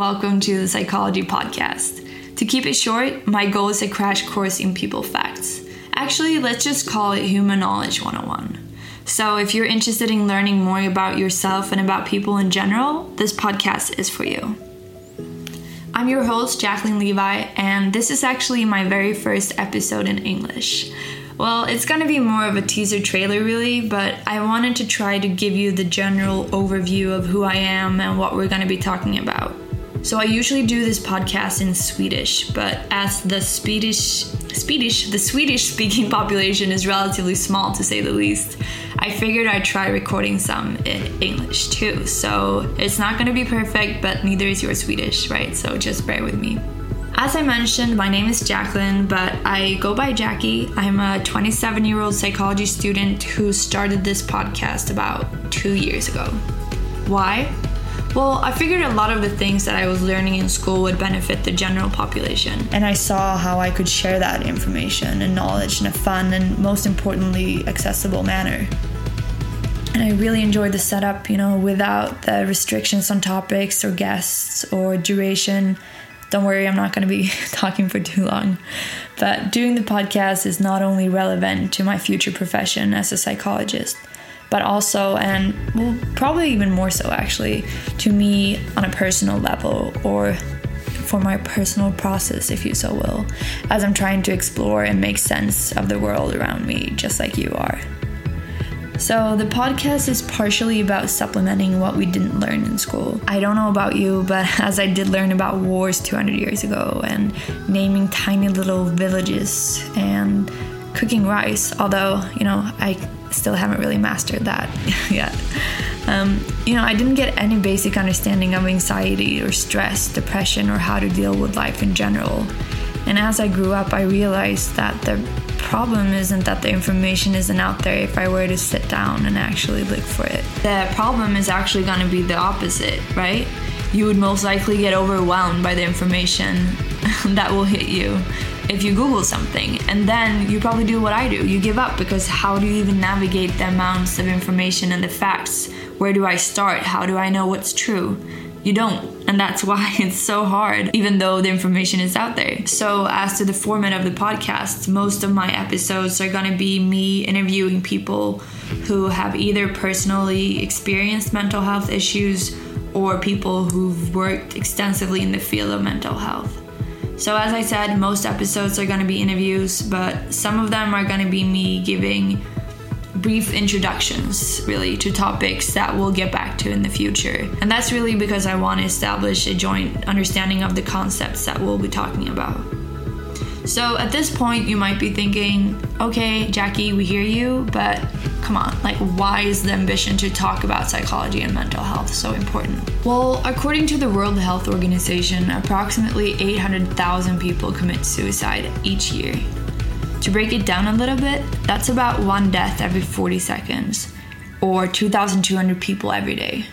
Welcome to the Psychology Podcast. To keep it short, my goal is a crash course in people facts. Actually, let's just call it Human Knowledge 101. So, if you're interested in learning more about yourself and about people in general, this podcast is for you. I'm your host, Jacqueline Levi, and this is actually my very first episode in English. Well, it's gonna be more of a teaser trailer, really, but I wanted to try to give you the general overview of who I am and what we're gonna be talking about. So I usually do this podcast in Swedish, but as the Swedish Swedish the Swedish speaking population is relatively small to say the least, I figured I'd try recording some in English too. So it's not going to be perfect, but neither is your Swedish, right? So just bear with me. As I mentioned, my name is Jacqueline, but I go by Jackie. I'm a 27 year old psychology student who started this podcast about two years ago. Why? Well, I figured a lot of the things that I was learning in school would benefit the general population. And I saw how I could share that information and knowledge in a fun and most importantly accessible manner. And I really enjoyed the setup, you know, without the restrictions on topics or guests or duration. Don't worry, I'm not going to be talking for too long. But doing the podcast is not only relevant to my future profession as a psychologist, but also, and well, probably even more so actually, to me on a personal level or for my personal process, if you so will, as I'm trying to explore and make sense of the world around me, just like you are. So, the podcast is partially about supplementing what we didn't learn in school. I don't know about you, but as I did learn about wars 200 years ago and naming tiny little villages and cooking rice, although, you know, I still haven't really mastered that yet. Um, you know, I didn't get any basic understanding of anxiety or stress, depression, or how to deal with life in general. And as I grew up, I realized that the problem isn't that the information isn't out there if I were to sit down and actually look for it. The problem is actually going to be the opposite, right? You would most likely get overwhelmed by the information that will hit you if you Google something. And then you probably do what I do you give up because how do you even navigate the amounts of information and the facts? Where do I start? How do I know what's true? You don't. And that's why it's so hard, even though the information is out there. So, as to the format of the podcast, most of my episodes are going to be me interviewing people who have either personally experienced mental health issues or people who've worked extensively in the field of mental health. So, as I said, most episodes are going to be interviews, but some of them are going to be me giving brief introductions really to topics that we'll get back to in the future. And that's really because I want to establish a joint understanding of the concepts that we'll be talking about. So at this point, you might be thinking, okay, Jackie, we hear you, but come on, like, why is the ambition to talk about psychology and mental health so important? Well, according to the World Health Organization, approximately 800,000 people commit suicide each year. To break it down a little bit, that's about one death every 40 seconds, or 2,200 people every day.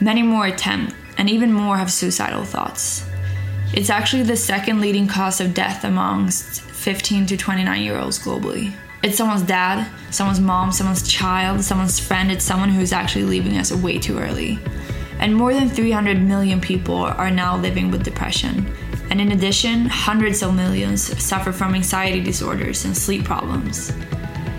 Many more attempt, and even more have suicidal thoughts. It's actually the second leading cause of death amongst 15 to 29 year olds globally. It's someone's dad, someone's mom, someone's child, someone's friend, it's someone who's actually leaving us way too early. And more than 300 million people are now living with depression. And in addition, hundreds of millions suffer from anxiety disorders and sleep problems.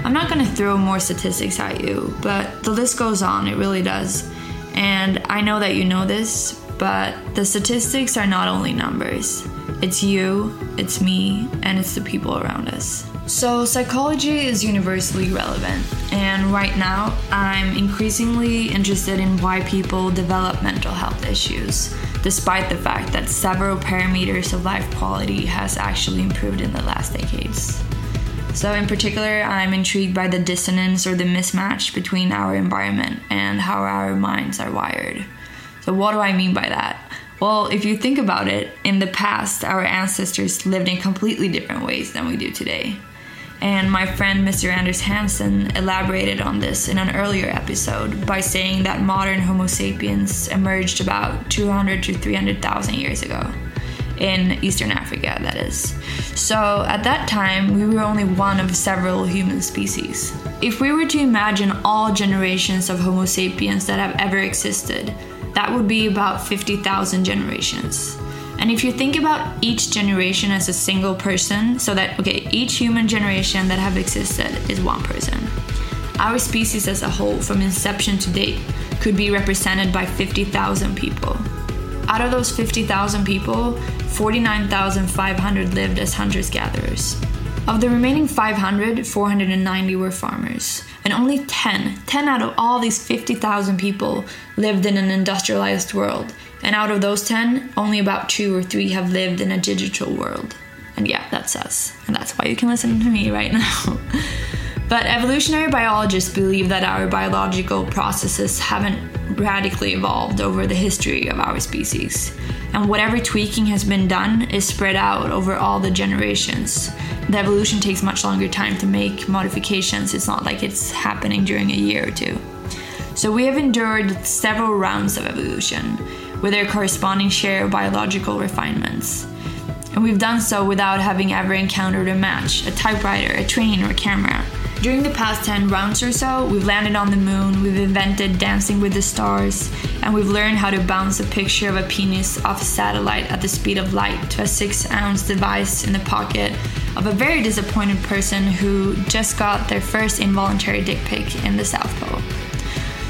I'm not gonna throw more statistics at you, but the list goes on, it really does. And I know that you know this, but the statistics are not only numbers. It's you, it's me, and it's the people around us. So, psychology is universally relevant, and right now I'm increasingly interested in why people develop mental health issues, despite the fact that several parameters of life quality has actually improved in the last decades. So, in particular, I'm intrigued by the dissonance or the mismatch between our environment and how our minds are wired. So, what do I mean by that? Well, if you think about it, in the past, our ancestors lived in completely different ways than we do today. And my friend Mr. Anders Hansen elaborated on this in an earlier episode by saying that modern Homo sapiens emerged about 200 to 300,000 years ago. in Eastern Africa, that is. So at that time, we were only one of several human species. If we were to imagine all generations of Homo sapiens that have ever existed, that would be about 50,000 generations. And if you think about each generation as a single person, so that, okay, each human generation that have existed is one person. Our species as a whole, from inception to date, could be represented by 50,000 people. Out of those 50,000 people, 49,500 lived as hunters gatherers. Of the remaining 500, 490 were farmers. And only 10, 10 out of all these 50,000 people lived in an industrialized world. And out of those 10, only about two or three have lived in a digital world. And yeah, that's us. And that's why you can listen to me right now. but evolutionary biologists believe that our biological processes haven't radically evolved over the history of our species. And whatever tweaking has been done is spread out over all the generations. The evolution takes much longer time to make modifications, it's not like it's happening during a year or two. So we have endured several rounds of evolution with their corresponding share of biological refinements. And we've done so without having ever encountered a match, a typewriter, a train, or a camera. During the past 10 rounds or so, we've landed on the moon, we've invented Dancing with the Stars, and we've learned how to bounce a picture of a penis off a satellite at the speed of light to a 6 ounce device in the pocket of a very disappointed person who just got their first involuntary dick pic in the South Pole.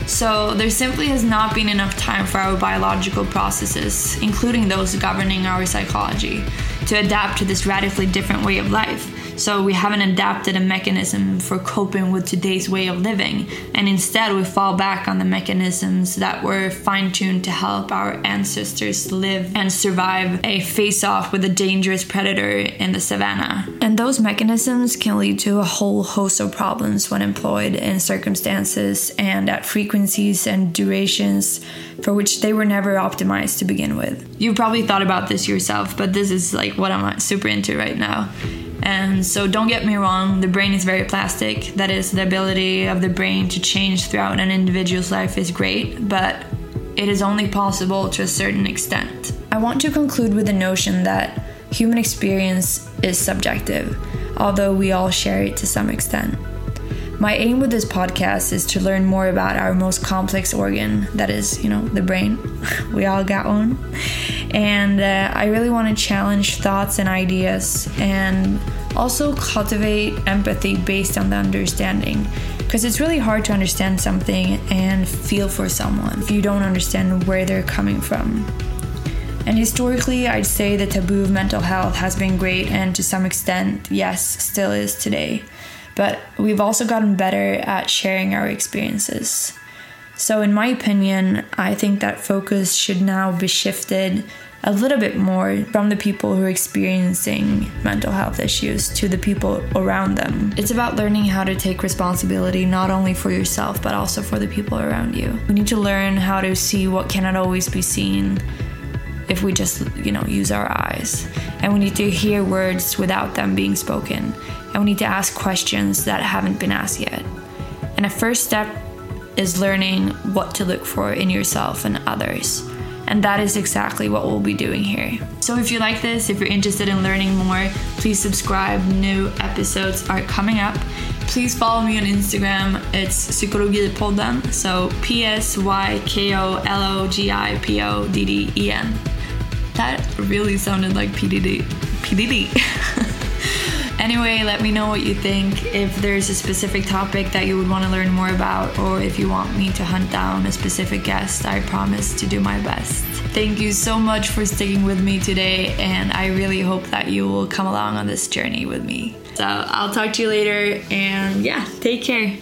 So, there simply has not been enough time for our biological processes, including those governing our psychology, to adapt to this radically different way of life. So we haven't adapted a mechanism for coping with today's way of living, and instead we fall back on the mechanisms that were fine tuned to help our ancestors live and survive a face off with a dangerous predator in the savannah. And those mechanisms can lead to a whole host of problems when employed in circumstances and at frequencies and durations for which they were never optimized to begin with. You've probably thought about this yourself, but this is like what I'm super into right now. And so, don't get me wrong, the brain is very plastic. That is, the ability of the brain to change throughout an individual's life is great, but it is only possible to a certain extent. I want to conclude with the notion that human experience is subjective, although we all share it to some extent. My aim with this podcast is to learn more about our most complex organ, that is, you know, the brain. we all got one. And uh, I really want to challenge thoughts and ideas and also cultivate empathy based on the understanding. Because it's really hard to understand something and feel for someone if you don't understand where they're coming from. And historically, I'd say the taboo of mental health has been great, and to some extent, yes, still is today but we've also gotten better at sharing our experiences. So, in my opinion, I think that focus should now be shifted a little bit more from the people who are experiencing mental health issues to the people around them. It's about learning how to take responsibility not only for yourself but also for the people around you. We need to learn how to see what cannot always be seen if we just, you know, use our eyes. And we need to hear words without them being spoken and we need to ask questions that haven't been asked yet. And a first step is learning what to look for in yourself and others. And that is exactly what we'll be doing here. So if you like this, if you're interested in learning more, please subscribe. New episodes are coming up. Please follow me on Instagram. It's Psykologipodden. So P S Y K O L O G I P O D D E N. That really sounded like PDD. PDD. Anyway, let me know what you think. If there's a specific topic that you would want to learn more about, or if you want me to hunt down a specific guest, I promise to do my best. Thank you so much for sticking with me today, and I really hope that you will come along on this journey with me. So I'll talk to you later, and yeah, take care.